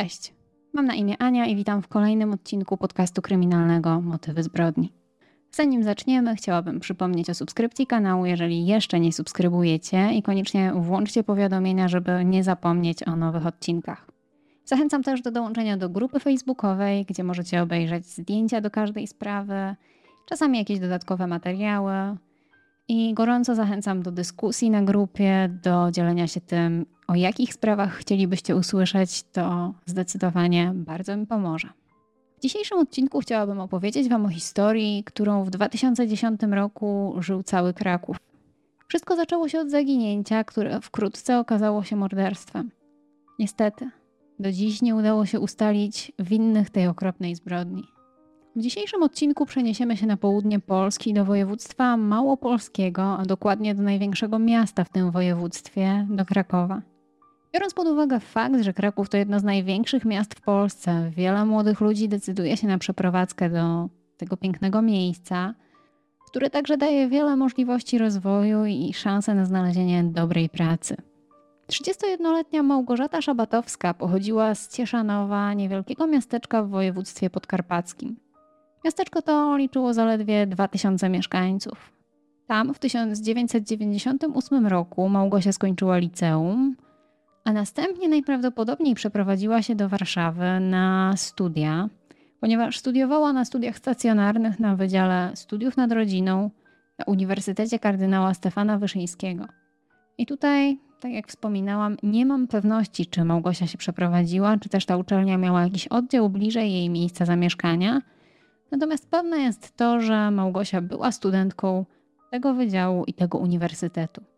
Cześć, mam na imię Ania i witam w kolejnym odcinku podcastu kryminalnego Motywy zbrodni. Zanim zaczniemy, chciałabym przypomnieć o subskrypcji kanału, jeżeli jeszcze nie subskrybujecie i koniecznie włączcie powiadomienia, żeby nie zapomnieć o nowych odcinkach. Zachęcam też do dołączenia do grupy facebookowej, gdzie możecie obejrzeć zdjęcia do każdej sprawy, czasami jakieś dodatkowe materiały. I gorąco zachęcam do dyskusji na grupie, do dzielenia się tym, o jakich sprawach chcielibyście usłyszeć, to zdecydowanie bardzo mi pomoże. W dzisiejszym odcinku chciałabym opowiedzieć Wam o historii, którą w 2010 roku żył cały Kraków. Wszystko zaczęło się od zaginięcia, które wkrótce okazało się morderstwem. Niestety, do dziś nie udało się ustalić winnych tej okropnej zbrodni. W dzisiejszym odcinku przeniesiemy się na południe Polski do województwa małopolskiego, a dokładnie do największego miasta w tym województwie, do Krakowa. Biorąc pod uwagę fakt, że Kraków to jedno z największych miast w Polsce, wiele młodych ludzi decyduje się na przeprowadzkę do tego pięknego miejsca, które także daje wiele możliwości rozwoju i szansę na znalezienie dobrej pracy. 31-letnia Małgorzata Szabatowska pochodziła z Cieszanowa, niewielkiego miasteczka w województwie podkarpackim. Miasteczko to liczyło zaledwie 2000 mieszkańców. Tam w 1998 roku Małgosia skończyła liceum, a następnie najprawdopodobniej przeprowadziła się do Warszawy na studia, ponieważ studiowała na studiach stacjonarnych na Wydziale Studiów nad Rodziną na Uniwersytecie Kardynała Stefana Wyszyńskiego. I tutaj, tak jak wspominałam, nie mam pewności, czy Małgosia się przeprowadziła, czy też ta uczelnia miała jakiś oddział bliżej jej miejsca zamieszkania. Natomiast pewne jest to, że Małgosia była studentką tego wydziału i tego uniwersytetu.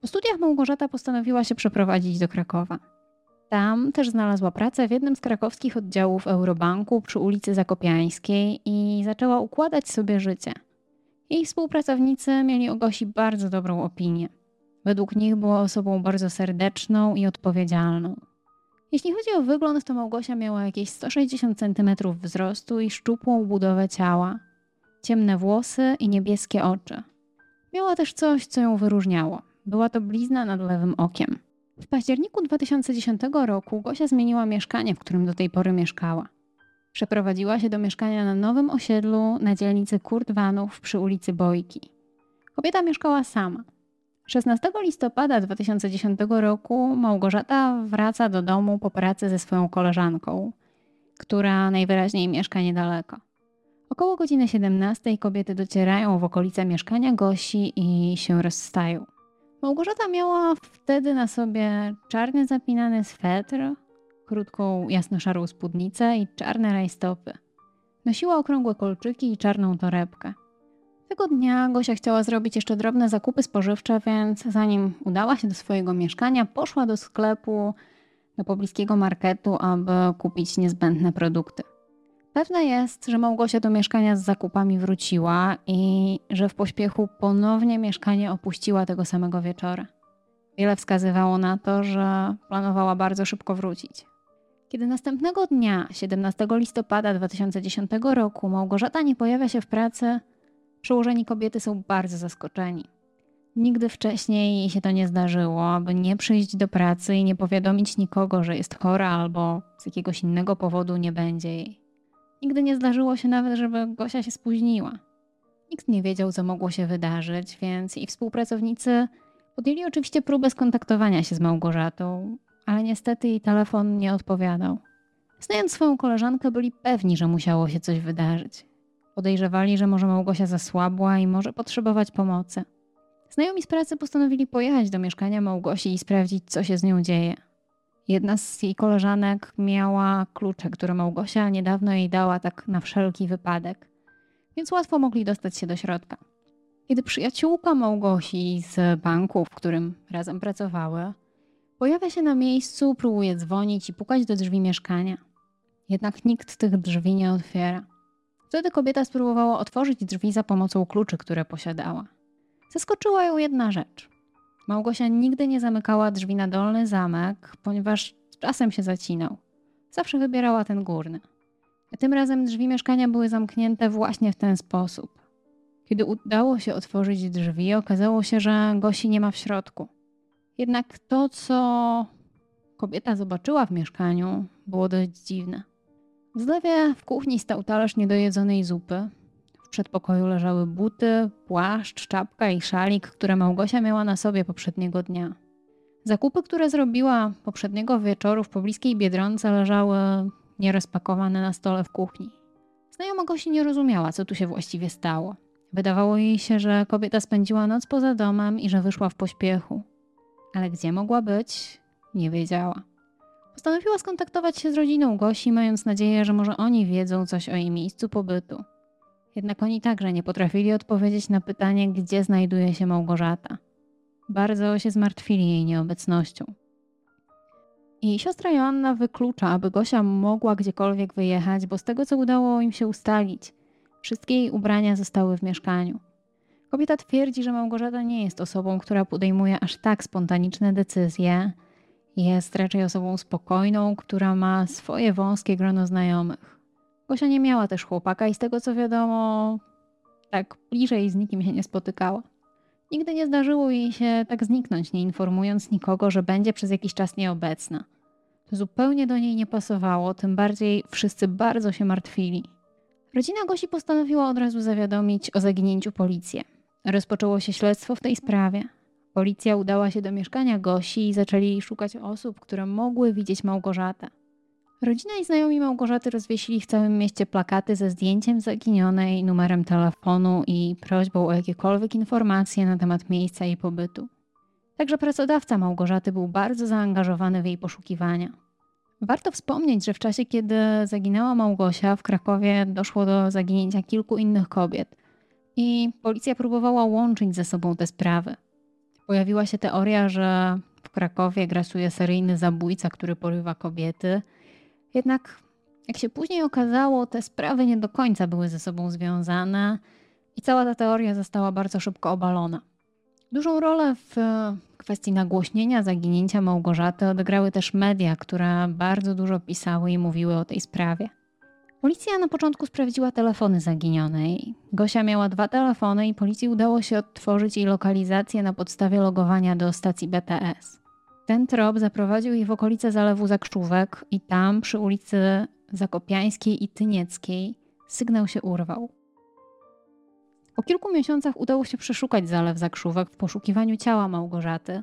Po studiach Małgorzata postanowiła się przeprowadzić do Krakowa. Tam też znalazła pracę w jednym z krakowskich oddziałów Eurobanku przy ulicy Zakopiańskiej i zaczęła układać sobie życie. Jej współpracownicy mieli o Gosi bardzo dobrą opinię. Według nich była osobą bardzo serdeczną i odpowiedzialną. Jeśli chodzi o wygląd, to Małgosia miała jakieś 160 cm wzrostu i szczupłą budowę ciała, ciemne włosy i niebieskie oczy. Miała też coś, co ją wyróżniało. Była to blizna nad lewym okiem. W październiku 2010 roku Gosia zmieniła mieszkanie, w którym do tej pory mieszkała. Przeprowadziła się do mieszkania na nowym osiedlu na dzielnicy Kurtwanów przy ulicy Bojki. Kobieta mieszkała sama. 16 listopada 2010 roku Małgorzata wraca do domu po pracy ze swoją koleżanką, która najwyraźniej mieszka niedaleko. Około godziny 17 kobiety docierają w okolice mieszkania Gosi i się rozstają. Małgorzata miała wtedy na sobie czarny zapinany swetr, krótką jasno-szarą spódnicę i czarne rajstopy. Nosiła okrągłe kolczyki i czarną torebkę. Tego dnia Gosia chciała zrobić jeszcze drobne zakupy spożywcze, więc zanim udała się do swojego mieszkania, poszła do sklepu, do pobliskiego marketu, aby kupić niezbędne produkty. Pewne jest, że Małgosia do mieszkania z zakupami wróciła i że w pośpiechu ponownie mieszkanie opuściła tego samego wieczora. Wiele wskazywało na to, że planowała bardzo szybko wrócić. Kiedy następnego dnia, 17 listopada 2010 roku, Małgorzata nie pojawia się w pracy, przełożeni kobiety są bardzo zaskoczeni. Nigdy wcześniej jej się to nie zdarzyło, aby nie przyjść do pracy i nie powiadomić nikogo, że jest chora albo z jakiegoś innego powodu nie będzie jej. Nigdy nie zdarzyło się nawet, żeby Gosia się spóźniła. Nikt nie wiedział, co mogło się wydarzyć, więc i współpracownicy podjęli oczywiście próbę skontaktowania się z Małgorzatą, ale niestety jej telefon nie odpowiadał. Znając swoją koleżankę, byli pewni, że musiało się coś wydarzyć. Podejrzewali, że może Małgosia zasłabła i może potrzebować pomocy. Znajomi z pracy postanowili pojechać do mieszkania Małgosi i sprawdzić, co się z nią dzieje. Jedna z jej koleżanek miała klucze, które Małgosia niedawno jej dała tak na wszelki wypadek, więc łatwo mogli dostać się do środka. Kiedy przyjaciółka Małgosi z banku, w którym razem pracowały, pojawia się na miejscu, próbuje dzwonić i pukać do drzwi mieszkania. Jednak nikt tych drzwi nie otwiera. Wtedy kobieta spróbowała otworzyć drzwi za pomocą kluczy, które posiadała. Zaskoczyła ją jedna rzecz. Małgosia nigdy nie zamykała drzwi na dolny zamek, ponieważ czasem się zacinał. Zawsze wybierała ten górny. A tym razem drzwi mieszkania były zamknięte właśnie w ten sposób. Kiedy udało się otworzyć drzwi, okazało się, że Gosi nie ma w środku. Jednak to, co kobieta zobaczyła w mieszkaniu, było dość dziwne. W zlewie w kuchni stał talerz niedojedzonej zupy. W przedpokoju leżały buty, płaszcz, czapka i szalik, które Małgosia miała na sobie poprzedniego dnia. Zakupy, które zrobiła poprzedniego wieczoru w pobliskiej Biedronce leżały nierozpakowane na stole w kuchni. Znajoma Gosi nie rozumiała, co tu się właściwie stało. Wydawało jej się, że kobieta spędziła noc poza domem i że wyszła w pośpiechu. Ale gdzie mogła być, nie wiedziała. Postanowiła skontaktować się z rodziną Gosi, mając nadzieję, że może oni wiedzą coś o jej miejscu pobytu. Jednak oni także nie potrafili odpowiedzieć na pytanie, gdzie znajduje się Małgorzata. Bardzo się zmartwili jej nieobecnością. I siostra Joanna wyklucza, aby Gosia mogła gdziekolwiek wyjechać, bo z tego co udało im się ustalić, wszystkie jej ubrania zostały w mieszkaniu. Kobieta twierdzi, że Małgorzata nie jest osobą, która podejmuje aż tak spontaniczne decyzje. Jest raczej osobą spokojną, która ma swoje wąskie grono znajomych. Gosia nie miała też chłopaka i z tego co wiadomo, tak bliżej z nikim się nie spotykała. Nigdy nie zdarzyło jej się tak zniknąć, nie informując nikogo, że będzie przez jakiś czas nieobecna. To zupełnie do niej nie pasowało, tym bardziej wszyscy bardzo się martwili. Rodzina Gosi postanowiła od razu zawiadomić o zaginięciu policję. Rozpoczęło się śledztwo w tej sprawie. Policja udała się do mieszkania Gosi i zaczęli szukać osób, które mogły widzieć Małgorzatę. Rodzina i znajomi Małgorzaty rozwiesili w całym mieście plakaty ze zdjęciem zaginionej, numerem telefonu i prośbą o jakiekolwiek informacje na temat miejsca jej pobytu. Także pracodawca Małgorzaty był bardzo zaangażowany w jej poszukiwania. Warto wspomnieć, że w czasie, kiedy zaginęła Małgosia, w Krakowie doszło do zaginięcia kilku innych kobiet i policja próbowała łączyć ze sobą te sprawy. Pojawiła się teoria, że w Krakowie grasuje seryjny zabójca, który porywa kobiety – jednak, jak się później okazało, te sprawy nie do końca były ze sobą związane i cała ta teoria została bardzo szybko obalona. Dużą rolę w kwestii nagłośnienia zaginięcia Małgorzaty odegrały też media, które bardzo dużo pisały i mówiły o tej sprawie. Policja na początku sprawdziła telefony zaginionej. Gosia miała dwa telefony i policji udało się odtworzyć jej lokalizację na podstawie logowania do stacji BTS. Ten trop zaprowadził ich w okolice Zalewu Zakrzówek i tam, przy ulicy Zakopiańskiej i Tynieckiej, sygnał się urwał. Po kilku miesiącach udało się przeszukać Zalew Zakrzówek w poszukiwaniu ciała Małgorzaty.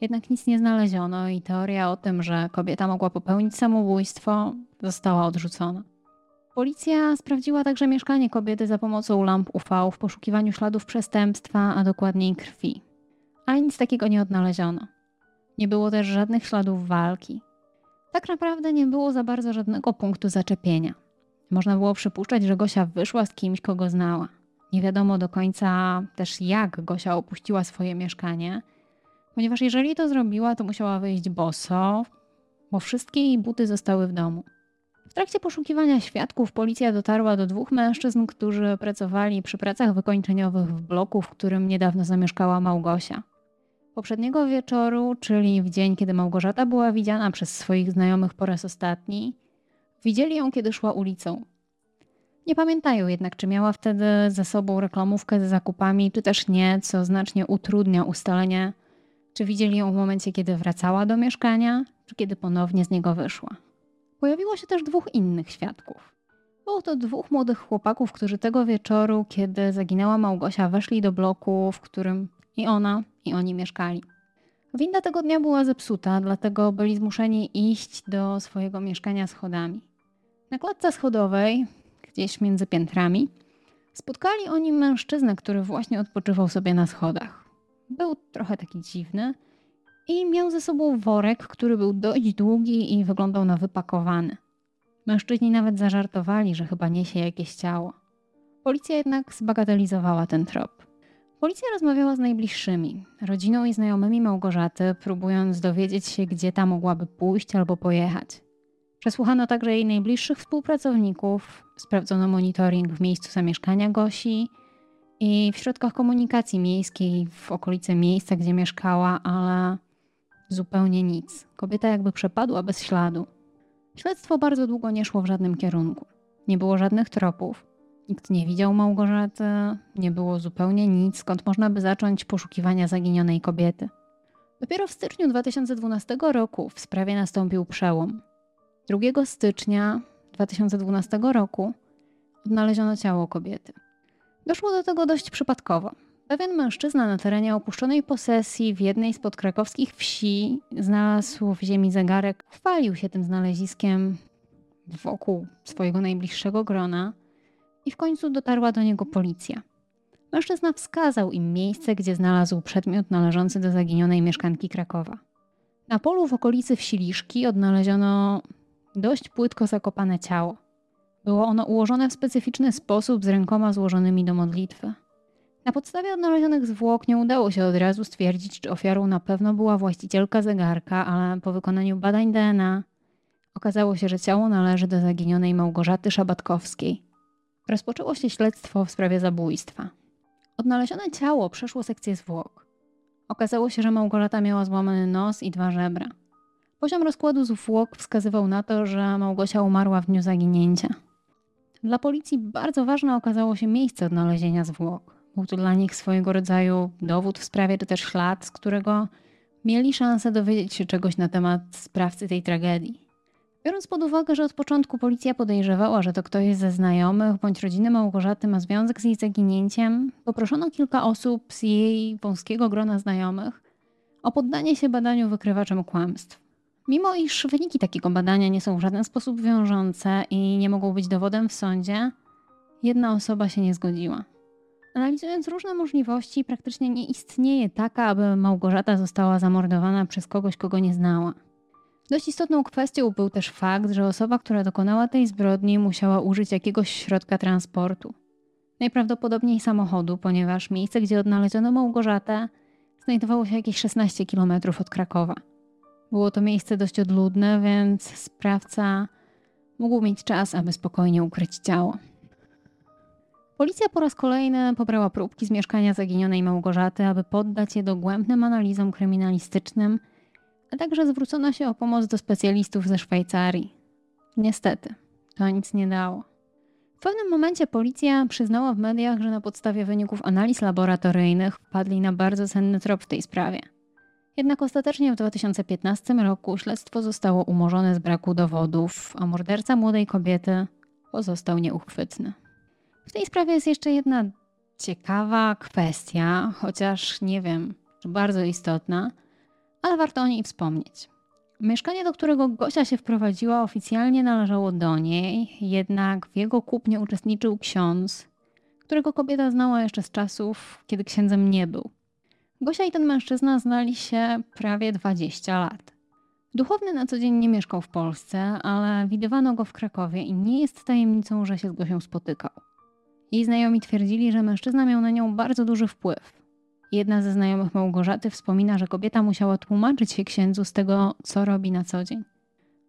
Jednak nic nie znaleziono i teoria o tym, że kobieta mogła popełnić samobójstwo, została odrzucona. Policja sprawdziła także mieszkanie kobiety za pomocą lamp UV w poszukiwaniu śladów przestępstwa, a dokładniej krwi. Ale nic takiego nie odnaleziono. Nie było też żadnych śladów walki. Tak naprawdę nie było za bardzo żadnego punktu zaczepienia. Można było przypuszczać, że Gosia wyszła z kimś, kogo znała. Nie wiadomo do końca też, jak Gosia opuściła swoje mieszkanie, ponieważ jeżeli to zrobiła, to musiała wyjść boso, bo wszystkie jej buty zostały w domu. W trakcie poszukiwania świadków policja dotarła do dwóch mężczyzn, którzy pracowali przy pracach wykończeniowych w bloku, w którym niedawno zamieszkała Małgosia. Poprzedniego wieczoru, czyli w dzień, kiedy Małgorzata była widziana przez swoich znajomych po raz ostatni, widzieli ją, kiedy szła ulicą. Nie pamiętają jednak, czy miała wtedy ze sobą reklamówkę z zakupami, czy też nie, co znacznie utrudnia ustalenie, czy widzieli ją w momencie, kiedy wracała do mieszkania, czy kiedy ponownie z niego wyszła. Pojawiło się też dwóch innych świadków. Było to dwóch młodych chłopaków, którzy tego wieczoru, kiedy zaginęła Małgosia, weszli do bloku, w którym i ona, i oni mieszkali. Winda tego dnia była zepsuta, dlatego byli zmuszeni iść do swojego mieszkania schodami. Na klatce schodowej, gdzieś między piętrami, spotkali oni mężczyznę, który właśnie odpoczywał sobie na schodach. Był trochę taki dziwny i miał ze sobą worek, który był dość długi i wyglądał na wypakowany. Mężczyźni nawet zażartowali, że chyba niesie jakieś ciało. Policja jednak zbagatelizowała ten trop. Policja rozmawiała z najbliższymi, rodziną i znajomymi Małgorzaty, próbując dowiedzieć się, gdzie ta mogłaby pójść albo pojechać. Przesłuchano także jej najbliższych współpracowników, sprawdzono monitoring w miejscu zamieszkania Gosi i w środkach komunikacji miejskiej w okolicy miejsca, gdzie mieszkała, ale zupełnie nic. Kobieta jakby przepadła bez śladu. Śledztwo bardzo długo nie szło w żadnym kierunku. Nie było żadnych tropów. Nikt nie widział Małgorzaty, nie było zupełnie nic, skąd można by zacząć poszukiwania zaginionej kobiety. Dopiero w styczniu 2012 roku w sprawie nastąpił przełom. 2 stycznia 2012 roku odnaleziono ciało kobiety. Doszło do tego dość przypadkowo. Pewien mężczyzna na terenie opuszczonej posesji w jednej z podkrakowskich wsi znalazł w ziemi zegarek, chwalił się tym znaleziskiem wokół swojego najbliższego grona i w końcu dotarła do niego policja. Mężczyzna wskazał im miejsce, gdzie znalazł przedmiot należący do zaginionej mieszkanki Krakowa. Na polu w okolicy wsi Liszki odnaleziono dość płytko zakopane ciało. Było ono ułożone w specyficzny sposób z rękoma złożonymi do modlitwy. Na podstawie odnalezionych zwłok nie udało się od razu stwierdzić, czy ofiarą na pewno była właścicielka zegarka, ale po wykonaniu badań DNA okazało się, że ciało należy do zaginionej Małgorzaty Szabatkowskiej. Rozpoczęło się śledztwo w sprawie zabójstwa. Odnalezione ciało przeszło sekcję zwłok. Okazało się, że Małgorzata miała złamany nos i dwa żebra. Poziom rozkładu zwłok wskazywał na to, że Małgosia umarła w dniu zaginięcia. Dla policji bardzo ważne okazało się miejsce odnalezienia zwłok. Był to dla nich swojego rodzaju dowód w sprawie, czy też ślad, z którego mieli szansę dowiedzieć się czegoś na temat sprawcy tej tragedii. Biorąc pod uwagę, że od początku policja podejrzewała, że to ktoś ze znajomych bądź rodziny Małgorzaty ma związek z jej zaginięciem, poproszono kilka osób z jej wąskiego grona znajomych o poddanie się badaniu wykrywaczem kłamstw. Mimo iż wyniki takiego badania nie są w żaden sposób wiążące i nie mogą być dowodem w sądzie, jedna osoba się nie zgodziła. Analizując różne możliwości, praktycznie nie istnieje taka, aby Małgorzata została zamordowana przez kogoś, kogo nie znała. Dość istotną kwestią był też fakt, że osoba, która dokonała tej zbrodni, musiała użyć jakiegoś środka transportu. Najprawdopodobniej samochodu, ponieważ miejsce, gdzie odnaleziono Małgorzatę, znajdowało się jakieś 16 km od Krakowa. Było to miejsce dość odludne, więc sprawca mógł mieć czas, aby spokojnie ukryć ciało. Policja po raz kolejny pobrała próbki z mieszkania zaginionej Małgorzaty, aby poddać je dogłębnym analizom kryminalistycznym, a także zwrócono się o pomoc do specjalistów ze Szwajcarii. Niestety, to nic nie dało. W pewnym momencie policja przyznała w mediach, że na podstawie wyników analiz laboratoryjnych wpadli na bardzo cenny trop w tej sprawie. Jednak ostatecznie w 2015 roku śledztwo zostało umorzone z braku dowodów, a morderca młodej kobiety pozostał nieuchwytny. W tej sprawie jest jeszcze jedna ciekawa kwestia, chociaż nie wiem, czy bardzo istotna, ale warto o niej wspomnieć. Mieszkanie, do którego Gosia się wprowadziła, oficjalnie należało do niej, jednak w jego kupnie uczestniczył ksiądz, którego kobieta znała jeszcze z czasów, kiedy księdzem nie był. Gosia i ten mężczyzna znali się prawie 20 lat. Duchowny na co dzień nie mieszkał w Polsce, ale widywano go w Krakowie i nie jest tajemnicą, że się z Gosią spotykał. Jej znajomi twierdzili, że mężczyzna miał na nią bardzo duży wpływ. Jedna ze znajomych Małgorzaty wspomina, że kobieta musiała tłumaczyć się księdzu z tego, co robi na co dzień.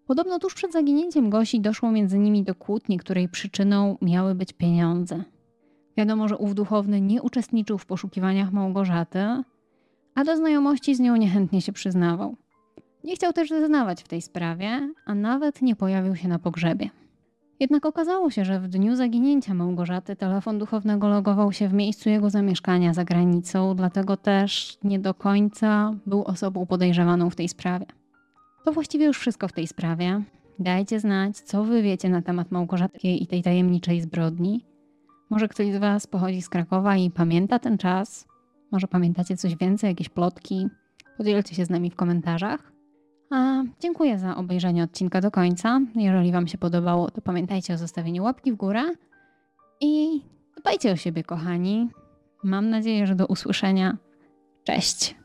Podobno tuż przed zaginięciem Gosi doszło między nimi do kłótni, której przyczyną miały być pieniądze. Wiadomo, że ów duchowny nie uczestniczył w poszukiwaniach Małgorzaty, a do znajomości z nią niechętnie się przyznawał. Nie chciał też zeznawać w tej sprawie, a nawet nie pojawił się na pogrzebie. Jednak okazało się, że w dniu zaginięcia Małgorzaty telefon duchownego logował się w miejscu jego zamieszkania za granicą, dlatego też nie do końca był osobą podejrzewaną w tej sprawie. To właściwie już wszystko w tej sprawie. Dajcie znać, co wy wiecie na temat Małgorzaty i tej tajemniczej zbrodni. Może ktoś z was pochodzi z Krakowa i pamięta ten czas? Może pamiętacie coś więcej, jakieś plotki? Podzielcie się z nami w komentarzach. A dziękuję za obejrzenie odcinka do końca. Jeżeli Wam się podobało, to pamiętajcie o zostawieniu łapki w górę i dbajcie o siebie, kochani. Mam nadzieję, że do usłyszenia. Cześć!